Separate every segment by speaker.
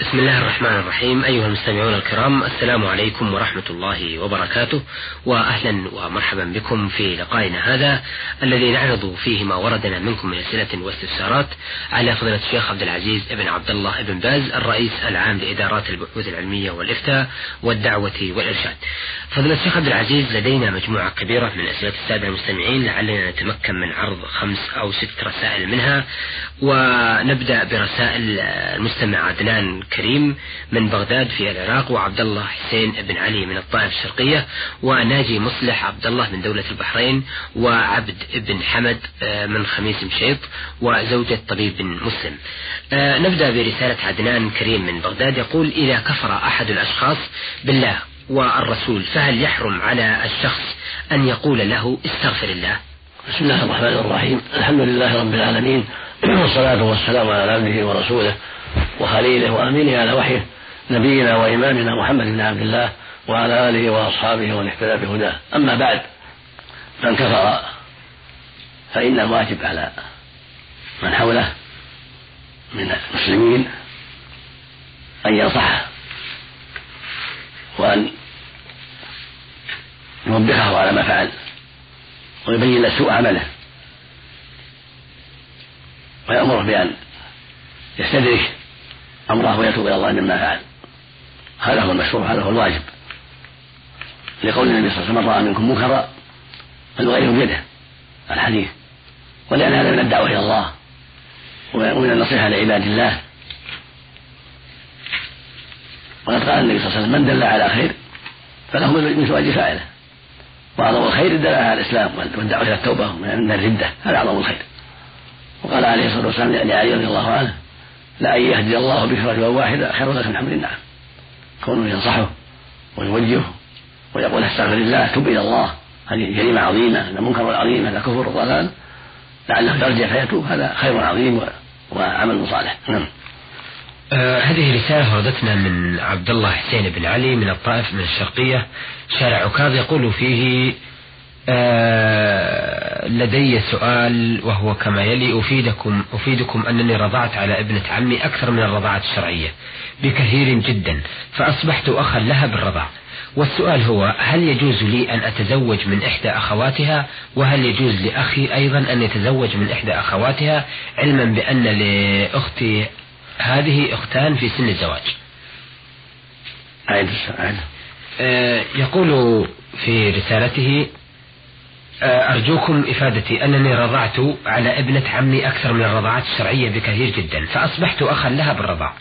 Speaker 1: بسم الله الرحمن الرحيم. أيها المستمعون الكرام السلام عليكم ورحمة الله وبركاته وأهلا ومرحبا بكم في لقائنا هذا الذي نعرض فيه ما وردنا منكم من أسئلة واستفسارات على فضيلة الشيخ عبد العزيز بن عبد الله بن باز الرئيس العام لإدارات البحوث العلمية والإفتاء والدعوة والإرشاد. فضيلة الشيخ عبد العزيز لدينا مجموعة كبيرة من أسئلة السادة المستمعين لعلنا نتمكن من عرض خمس أو ست رسائل منها ونبدأ برسائل المستمع عدنان كريم من بغداد في العراق وعبد الله حسين بن علي من الطائف الشرقية وناجي مصلح عبد الله من دولة البحرين وعبد بن حمد آه، من خميس مشيط وزوجة طبيب مسلم. آه، نبدأ برسالة عدنان كريم من بغداد يقول إذا كفر أحد الأشخاص بالله والرسول فهل يحرم على الشخص أن يقول له استغفر الله؟
Speaker 2: بسم الله الرحمن الرحيم. الحمد لله رب العالمين والصلاة والسلام على عبده ورسوله وخليله وأمينه على وحيه نبينا وإمامنا محمد بن عبد الله وعلى آله وأصحابه ومن اهتدى بهداه. أما بعد من كفر فإن الواجب على من حوله من المسلمين أن ينصحه وأن يوبخه على ما فعل ويبين له سوء عمله ويأمره بأن يستدرك أمره ويتوب إلى الله مما فعل. هذا هو المشروع هذا هو الواجب. لقول النبي صلى الله عليه وسلم رأى منكم منكرا فليغيره بيده. الحديث. ولأن هذا من الدعوة إلى الله. ومن النصيحة لعباد الله. وقد قال النبي صلى الله عليه وسلم من دل على خير فله مثل أجر فاعله. وأعظم الخير الدلالة على الإسلام والدعوة إلى التوبة من الردة. هذا أعظم الخير. وقال عليه الصلاة والسلام لعلي رضي الله عنه لأن يهدي الله بك رجلا واحدا خير لك من حمل النعم كونه ينصحه ويوجهه ويقول أستغفر الله تب إلى الله. هذه جريمة عظيمة هذا منكر عظيم هذا كفر وضلال لعله يرجع فيتوب هذا خير عظيم وعمل صالح. نعم.
Speaker 1: آه هذه رسالة وردتنا من عبد الله حسين بن علي من الطائف من الشرقية. شارع عكاظ يقول فيه لدي سؤال وهو كما يلي أفيدكم أفيدكم أنني رضعت على ابنة عمي أكثر من الرضاعة الشرعية بكثير جدا فأصبحت أخا لها بالرضاع والسؤال هو هل يجوز لي أن أتزوج من إحدى أخواتها؟ وهل يجوز لأخي أيضا أن يتزوج من إحدى أخواتها؟ علما بأن لأختي هذه أختان في سن الزواج.
Speaker 2: أعيد السؤال.
Speaker 1: آه يقول في رسالته آه، أرجوكم إفادتي أنني رضعت على ابنة عمي أكثر من الرضاعات الشرعية بكثير جدا فأصبحت أخا لها بالرضاع.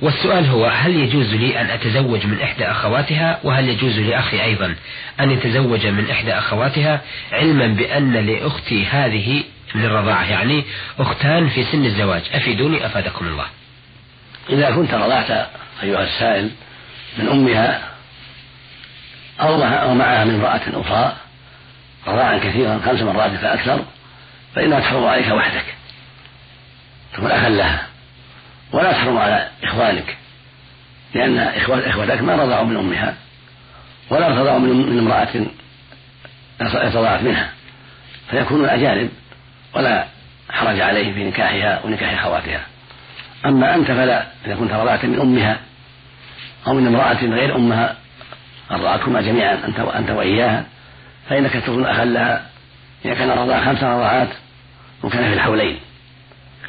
Speaker 1: والسؤال هو هل يجوز لي أن أتزوج من إحدى أخواتها وهل يجوز لأخي أيضا أن يتزوج من إحدى أخواتها؟ علما بأن لأختي هذه من الرضاعة يعني أختان في سن الزواج. أفيدوني أفادكم الله.
Speaker 2: إذا كنت رضعت أيها السائل من أمها أو معها من امرأة أخرى رضاعا كثيرا خمس مرات فأكثر فإنها تحرم عليك وحدك تكون أخا لها. ولا تحرم على إخوانك لأن إخوتك ما رضعوا من أمها ولا رضعوا من امرأة ارتضعت منها. فيكونون أجانب ولا حرج عليه في نكاحها ونكاح أخواتها أما أنت فلا إذا كنت رضعت من أمها أو من امرأة غير أمها أرضعتكما جميعا أنت وأنت وإياها. فإنك تكون أخا لها. إذا كان الرضاع خمس رضاعات وكان في الحولين.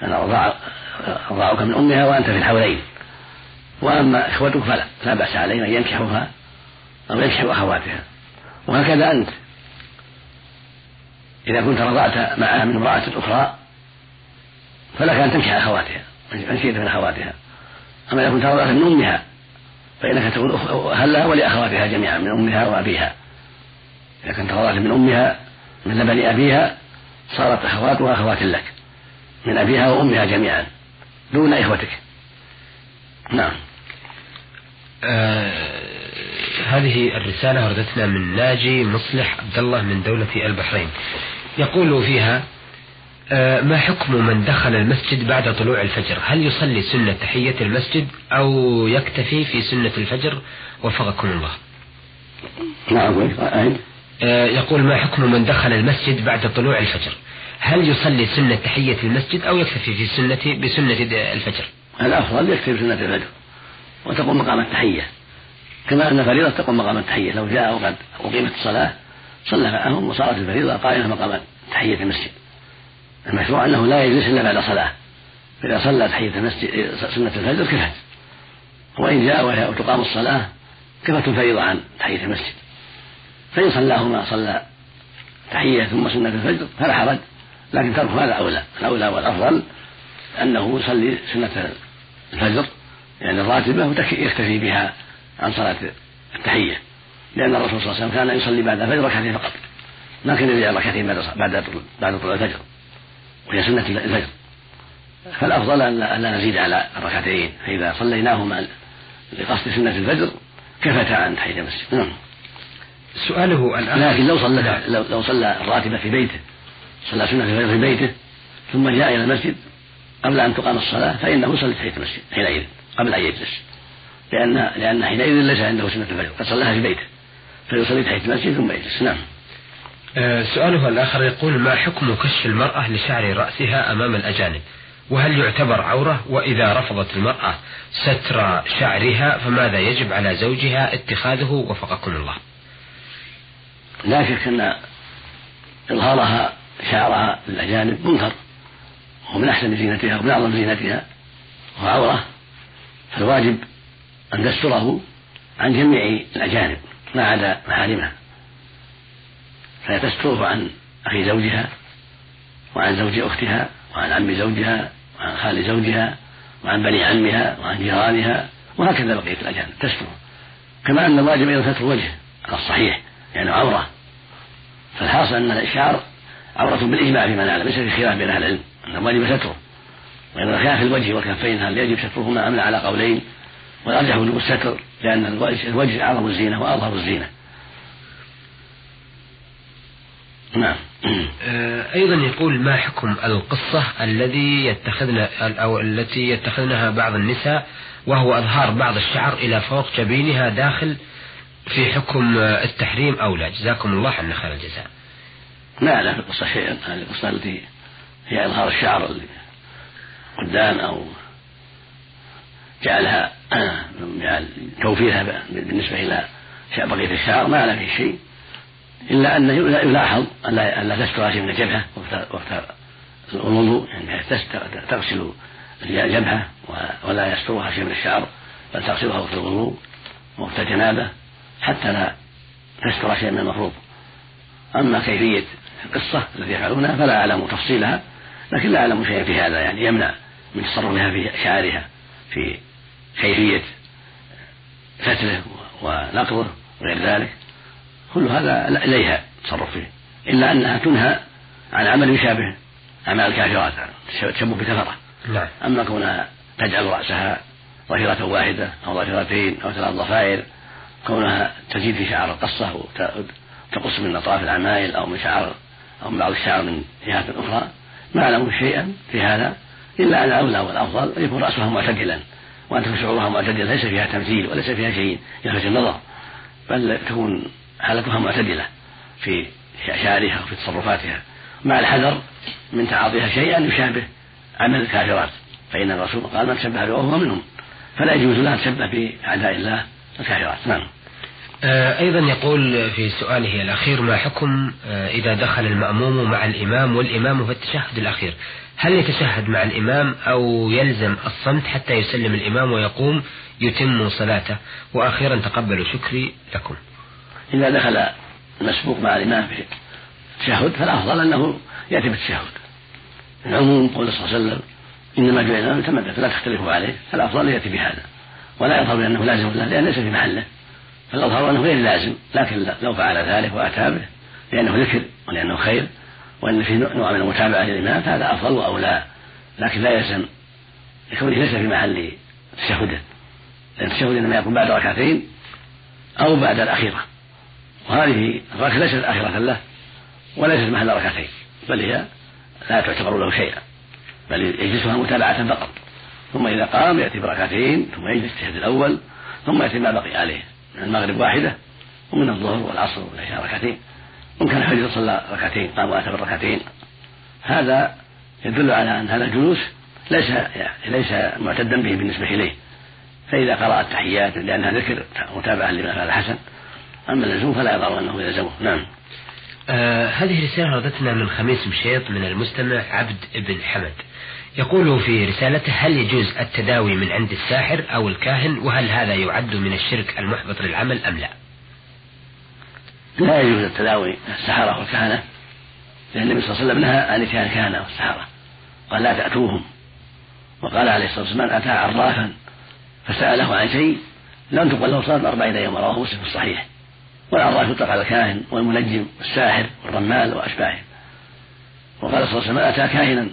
Speaker 2: كان رضاع رضاعك من أمها وأنت في الحولين. وأما إخوتك فلا لا بأس عليهم أن ينكحوها أو ينكحوا أخواتها. وهكذا أنت. إذا كنت رضعت معها من امرأة أخرى فلك أن تنكح أخواتها من شئت من أخواتها. أما إذا كنت رضعت من أمها فإنك تكون أهلها ولأخواتها جميعا من أمها وأبيها. إذا كنت رضعت من أمها من لبن أبيها صارت أخواتها أخوات لك من أبيها وأمها جميعا دون إخوتك. نعم.
Speaker 1: آه هذه الرسالة وردتنا من ناجي مصلح عبد الله من دولة البحرين. يقول فيها آه ما حكم من دخل المسجد بعد طلوع الفجر؟ هل يصلي سنة تحية المسجد أو يكتفي في سنة الفجر؟ وفقكم الله.
Speaker 2: نعم
Speaker 1: يقول ما حكم من دخل المسجد بعد طلوع الفجر؟ هل يصلي سنة تحية المسجد أو يكتفي في سنة بسنة الفجر؟
Speaker 2: الأفضل يكتفي بسنة الفجر وتقوم مقام التحية. كما أن الفريضة تقوم مقام التحية. لو جاء وقد أقيمت الصلاة صلى معهم وصارت الفريضة قائمة مقام تحية المسجد. المشروع أنه لا يجلس إلا بعد صلاة. فإذا صلى تحية المسجد سنة الفجر كفت. وإن جاء وتقام الصلاة كفت الفريضة عن تحية المسجد. فإن صلاهما صلى تحية ثم سنة الفجر فلا حرج لكن ترك هذا أولى. الأولى والأفضل أنه يصلي سنة الفجر يعني الراتبة ويكتفي بها عن صلاة التحية. لأن الرسول صلى الله عليه وسلم كان يصلي بعد الفجر ركعتين فقط. ما كان يرجع ركعتين بعد بعد بعد طلوع الفجر وهي سنة الفجر. فالأفضل أن لا نزيد على الركعتين. فإذا صليناهما لقصد سنة الفجر كفتا عن تحية المسجد. نعم.
Speaker 1: سؤاله الآن.
Speaker 2: لكن لو صلى لو, لو صلى الراتبة في بيته صلى سنة في بيته ثم جاء إلى المسجد قبل أن تقام الصلاة فإنه يصلي تحية المسجد حينئذ قبل أن يجلس. لأن لأن حينئذ ليس عنده سنة الفجر قد صلاها في بيته فيصلي تحية المسجد ثم يجلس. نعم.
Speaker 1: آه، سؤاله الآخر يقول ما حكم كشف المرأة لشعر رأسها أمام الأجانب؟ وهل يعتبر عورة؟ وإذا رفضت المرأة ستر شعرها فماذا يجب على زوجها اتخاذه وفقكم الله؟
Speaker 2: لا شك أن إظهارها شعرها للأجانب منكر ومن أحسن زينتها ومن أعظم زينتها وهو عورة فالواجب أن تستره عن جميع الأجانب ما عدا محارمها فهي تستره عن أخي زوجها وعن زوج أختها وعن عم زوجها وعن خال زوجها وعن بني عمها وعن جيرانها وهكذا بقية الأجانب تستر كما أن الواجب أيضا ستر الوجه على الصحيح يعني عورة. فالحاصل أن الإشعار عورة بالإجماع فيما نعلم ليس في خلاف بين أهل العلم أن الواجب ستره. وإذا كان في الوجه والكفين هل يجب سترهما أم لا على قولين؟ والأرجح وجوب الستر لأن الوجه أعظم الزينة وأظهر الزينة.
Speaker 1: نعم. آه، أيضا يقول ما حكم القصة الذي يتخذنا أو التي يتخذنها بعض النساء وهو إظهار بعض الشعر إلى فوق جبينها داخل في حكم التحريم أو لا؟ جزاكم الله عنا خير الجزاء.
Speaker 2: لا لا في القصة شيء هذه القصة التي هي إظهار الشعر قدام أو جعلها جعل توفيرها بالنسبة إلى بقية الشعر. ما لا فيه شيء إلا أن يلاحظ أن لا تستر شيء من الجبهة وقت الوضوء يعني تغسل الجبهة ولا يسترها شيء من الشعر بل تغسلها وقت الوضوء وقت الجنابة. حتى لا تستر شيء من المفروض. أما كيفية القصة التي يفعلونها فلا أعلم تفصيلها لكن لا أعلم شيئا في هذا يعني يمنع من تصرفها في شعرها في كيفية فتله ونقضه وغير ذلك. كل هذا إليها تصرف فيه إلا أنها تنهى عن عمل يشابه أعمال الكافرات تشبه بكثرة
Speaker 1: نعم.
Speaker 2: أما كونها تجعل رأسها ظهيرة واحدة أو ظهيرتين أو ثلاث ضفائر كونها تزيد في شعر القصة وتقص من أطراف العمايل أو من شعر أو من بعض الشعر من جهات أخرى ما أعلم شيئا في هذا إلا أن الأولى والأفضل أن يكون رأسها معتدلا وأن تكون شعورها معتدلا ليس فيها تمثيل وليس فيها شيء يلفت النظر بل تكون حالتها معتدلة في شعرها وفي تصرفاتها. مع الحذر من تعاطيها شيئا يشابه عمل الكافرات فإن الرسول قال من تشبه بقوم منهم فلا يجوز لها تشبه بأعداء الله الكافرات. نعم.
Speaker 1: أيضا يقول في سؤاله الأخير ما حكم آه، إذا دخل المأموم مع الإمام والإمام في التشهد الأخير؟ هل يتشهد مع الإمام أو يلزم الصمت حتى يسلم الإمام ويقوم يتم صلاته؟ وأخيرا تقبلوا شكري لكم.
Speaker 2: إذا دخل المسبوق مع الإمام في التشهد فالأفضل أنه يأتي بالتشهد. العموم قول صلى الله عليه وسلم إنما جعل الإمام يتمدد فلا تختلفوا عليه فالأفضل يأتي بهذا. ولا يظهر بأنه لازم له لأن ليس في محله. فالأظهر أنه غير لازم لكن لو فعل ذلك وأتى به لأنه ذكر ولأنه خير وأن في نوع من المتابعة للإمام فهذا أفضل وأولى لكن لا يلزم لكونه ليس في محل تشهده لأن التشهد إنما يكون بعد ركعتين أو بعد الأخيرة. وهذه الركعة ليست أخيرة له وليست محل ركعتين بل هي لا تعتبر له شيئا بل يجلسها متابعة فقط. ثم إذا قام يأتي بركعتين ثم يجلس التشهد الأول ثم يأتي ما بقي عليه من المغرب واحدة ومن الظهر والعصر والعشاء ركعتين. وإن كان الفجر صلى ركعتين قام وأتى بالركعتين. هذا يدل على أن هذا الجلوس ليس يعني ليس معتدا به بالنسبة إليه. فإذا قرأ التحيات لأنها ذكر متابعة لما فعل الحسن. أما اللزوم فلا يضر أنه يلزمه. نعم.
Speaker 1: آه هذه رسالة وردتنا من خميس مشيط من المستمع عبد بن حمد. يقول في رسالته هل يجوز التداوي من عند الساحر أو الكاهن؟ وهل هذا يعد من الشرك المحبط للعمل أم لا؟
Speaker 2: لا يجوز التداوي السحرة والكهنة لأن النبي صلى الله عليه وسلم نهى عن اتيان الكهنة والسحرة. قال لا تأتوهم. وقال عليه الصلاة والسلام أتى عرافا فسأله عن شيء لم تقبل له صلاة أربعين يوما رواه مسلم في الصحيح. والعراف يطلق على الكاهن والمنجم والساحر والرمال وأشباهه. وقال صلى الله عليه وسلم أتى كاهنا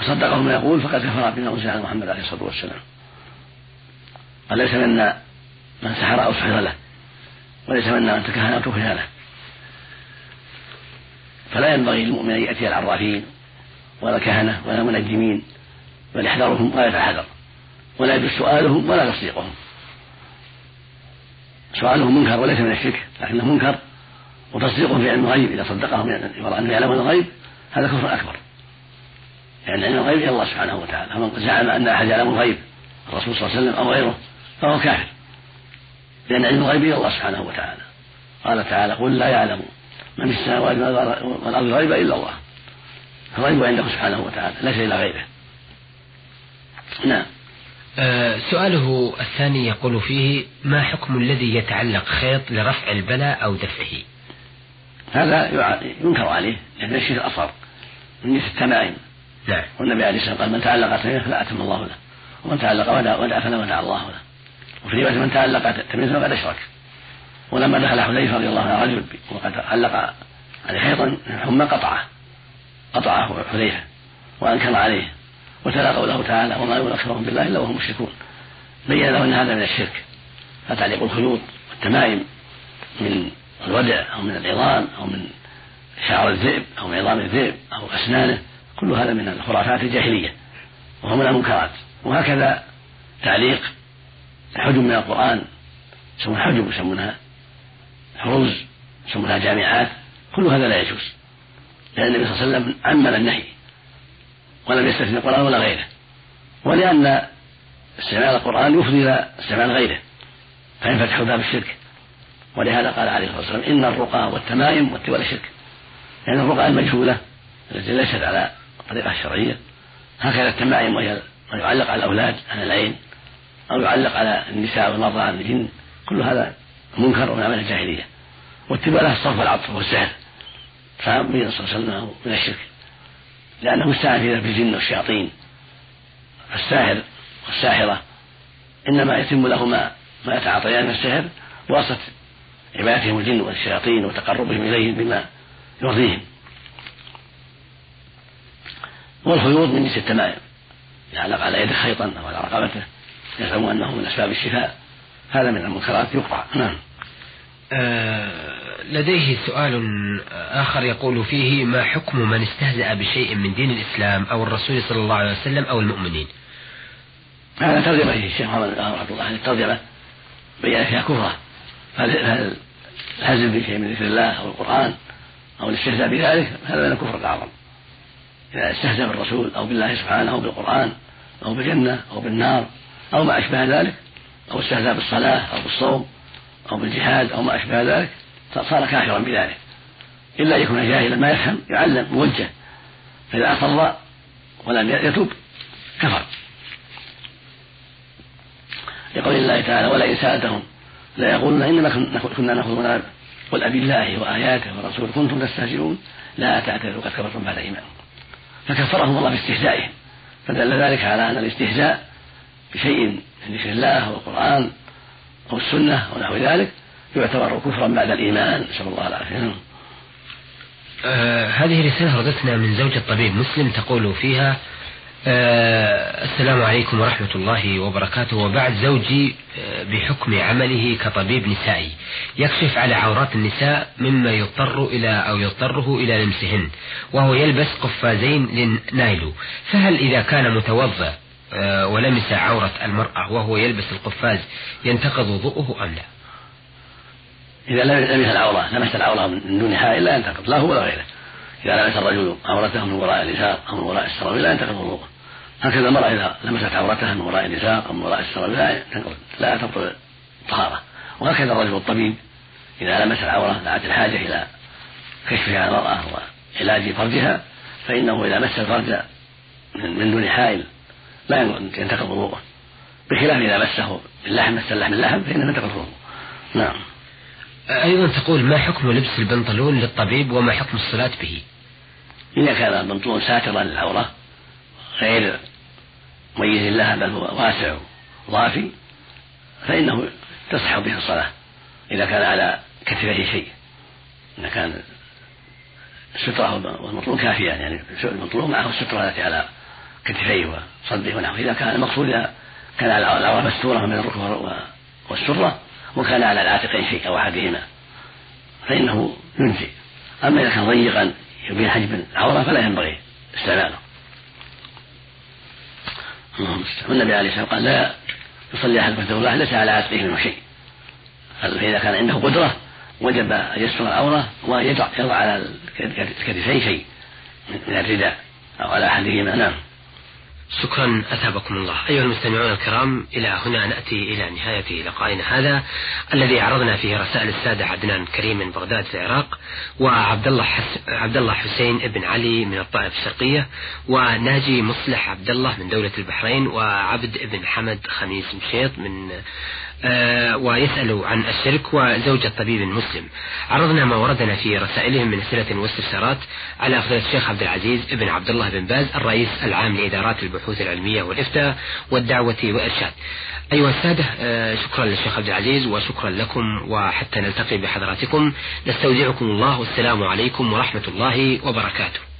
Speaker 2: وصدقه ما يقول فقد كفر بما أنزل على محمد عليه الصلاة والسلام. قال ليس منا من سحر أو سحر له وليس منا من تكهن أو تكهن له. فلا ينبغي للمؤمن أن يأتي العرافين ولا الكهنة ولا المنجمين بل يحذرهم غاية الحذر ولا يجوز سؤالهم ولا تصديقهم سؤالهم منكر وليس من الشرك لكنه منكر وتصديقهم في علم الغيب إذا صدقهم يرى أنه يعلم الغيب هذا كفر أكبر. لأن علم الغيب إلى الله سبحانه وتعالى. فمن زعم أن أحد يعلم الغيب الرسول صلى الله عليه وسلم أو غيره فهو كافر. لأن علم الغيب إلى الله سبحانه وتعالى. قال تعالى قل لا يعلم من في السماوات والأرض الغيب إلا الله. الغيب عنده سبحانه وتعالى ليس إلى غيره.
Speaker 1: نعم. آه سؤاله الثاني يقول فيه ما حكم الذي يتعلق خيط لرفع البلاء أو دفعه؟
Speaker 2: هذا ينكر عليه لأن الشرك الأصغر من التمائم نعم. والنبي عليه الصلاة والسلام قال من تعلق تميمة فلا أتم الله له. ومن تعلق ودع ودع فلا ودع الله له. وفي رواية من تعلق تميمة فقد أشرك. ولما دخل حذيفة رضي الله عنه رجل وقد علق عليه خيطا ثم قطعه. قطعه حذيفة وأنكر عليه. وتلا قوله تعالى وما يؤمن أكثرهم بالله إلا وهم مشركون. بين له أن هذا من الشرك. فتعليق الخيوط والتمائم من الودع أو من العظام أو من شعر الذئب أو من عظام الذئب أو أسنانه. كل هذا من الخرافات الجاهلية وهو من المنكرات. وهكذا تعليق حجب من القرآن يسمون حجب يسمونها حروز يسمونها جامعات كل هذا لا يجوز. لأن النبي صلى الله عليه وسلم عمل النهي ولم يستثني القرآن ولا غيره. ولأن استعمال القرآن يفضي إلى استعمال غيره فينفتح باب الشرك. ولهذا قال عليه الصلاة والسلام إن الرقى والتمائم والتوالى شرك. لأن الرقى المجهولة التي ليست على الطريقة الشرعية هكذا التمائم وهي ما يعلق على الأولاد عن العين أو يعلق على النساء والمرضى عن الجن. كل هذا منكر ومن عمل الجاهلية. والتبالة الصرف والعطف والسحر فبين صلى الله عليه وسلم من الشرك. لأنه استعان في الجن والشياطين. الساحر والساحرة إنما يتم لهما ما يتعاطيان من السحر بواسطة عبادتهم الجن والشياطين وتقربهم إليهم بما يرضيهم. والخيوط من جنس التمائم. يعلق على يده خيطا أو على رقبته يزعم أنه من أسباب الشفاء. هذا من المنكرات يقطع. نعم.
Speaker 1: آه لديه سؤال آخر يقول فيه ما حكم من استهزأ بشيء من دين الإسلام أو الرسول صلى الله عليه وسلم أو المؤمنين؟
Speaker 2: هذا ترجمة الشيخ محمد رحمه الله. هذه الترجمة بين فيها كفرة. هل الهزل بشيء من ذكر الله أو القرآن أو الاستهزاء بذلك؟ هذا من الكفر الأعظم. إذا استهزأ بالرسول أو بالله سبحانه أو بالقرآن أو بالجنة أو بالنار أو ما أشبه ذلك أو استهزأ بالصلاة أو بالصوم أو بالجهاد أو ما أشبه ذلك صار كافرا بذلك. إلا أن يكون جاهلا ما يفهم يعلم موجه. فإذا أصر ولم يتب كفر. لقول الله تعالى ولئن سألتهم لا يقولون إنما كنا نأخذ ونلعب قل أبي الله وآياته ورسوله كنتم تستهزئون. لا تعتذروا قد كفرتم بعد إيمانكم. فكفرهم الله باستهزائهم فدل ذلك على أن الاستهزاء بشيء من ذكر الله أو القرآن أو السنة أو نحو ذلك يعتبر كفرا بعد الإيمان. نسأل الله العافية.
Speaker 1: آه هذه رسالة وردتنا من زوجة طبيب مسلم تقول فيها آه السلام عليكم ورحمة الله وبركاته. وبعد زوجي آه بحكم عمله كطبيب نسائي يكشف على عورات النساء مما يضطر إلى أو يضطره إلى لمسهن وهو يلبس قفازين للنايلو. فهل إذا كان متوضأ آه ولمس عورة المرأة وهو يلبس القفاز ينتقض وضوءه أم لا؟
Speaker 2: إذا لمس العورة لمس العورة من دون حائل لا ينتقض. لا هو ولا غيره. إذا لمس الرجل عورته من وراء الإزار أو من وراء السراويل لا ينتقض وضوءه هكذا المرأة إذا لمست عورتها من وراء النساء أو من وراء السراب لا لا تبطل الطهارة وهكذا الرجل الطبيب إذا لمس العورة دعت الحاجة إلى كشفها عن المرأة وعلاج فرجها فإنه إذا مس الفرج من دون حائل لا ينتقض وضوءه. بخلاف إذا مسه اللحم مس اللحم اللحم فإنه ينتقض وضوءه. نعم.
Speaker 1: أيضا تقول ما حكم لبس البنطلون للطبيب وما حكم الصلاة به؟
Speaker 2: إذا كان البنطلون ساترا للعورة غير مميز لها بل هو واسع ضافي فإنه تصح به الصلاة إذا كان على كتفه شيء. إذا كان السترة والمطلوب كافيان يعني المطلوب معه السترة التي على كتفيه وصدره ونحوه. إذا كان المقصود إذا كان على العورة مستورة من الركبة والسرة وكان على العاتقين شيء أو أحدهما فإنه ينزي أما إذا كان ضيقا يبين حجم العورة فلا ينبغي استعماله. والنبي عليه والسلام قال لا يصلي أحد الواحد ليس على عاتقه منه شيء. فإذا كان عنده قدرة وجب أن يستر العورة ويضع يضع على الكتفين شيء من الرداء أو على أحدهما. نعم.
Speaker 1: شكرا أثابكم الله. أيها المستمعون الكرام إلى هنا نأتي إلى نهاية لقائنا هذا الذي عرضنا فيه رسائل السادة عدنان كريم من بغداد العراق وعبد الله حس... عبد الله حسين بن علي من الطائف الشرقية وناجي مصلح عبد الله من دولة البحرين وعبد بن حمد خميس مشيط من ويسأل عن الشرك وزوجة طبيب مسلم عرضنا ما وردنا في رسائلهم من أسئلة واستفسارات على فضيلة الشيخ عبد العزيز بن عبد الله بن باز الرئيس العام لإدارات البحوث العلمية والإفتاء والدعوة والإرشاد. أيها السادة آه، شكرا للشيخ عبد العزيز وشكرا لكم وحتى نلتقي بحضراتكم. نستودعكم الله والسلام عليكم ورحمة الله وبركاته.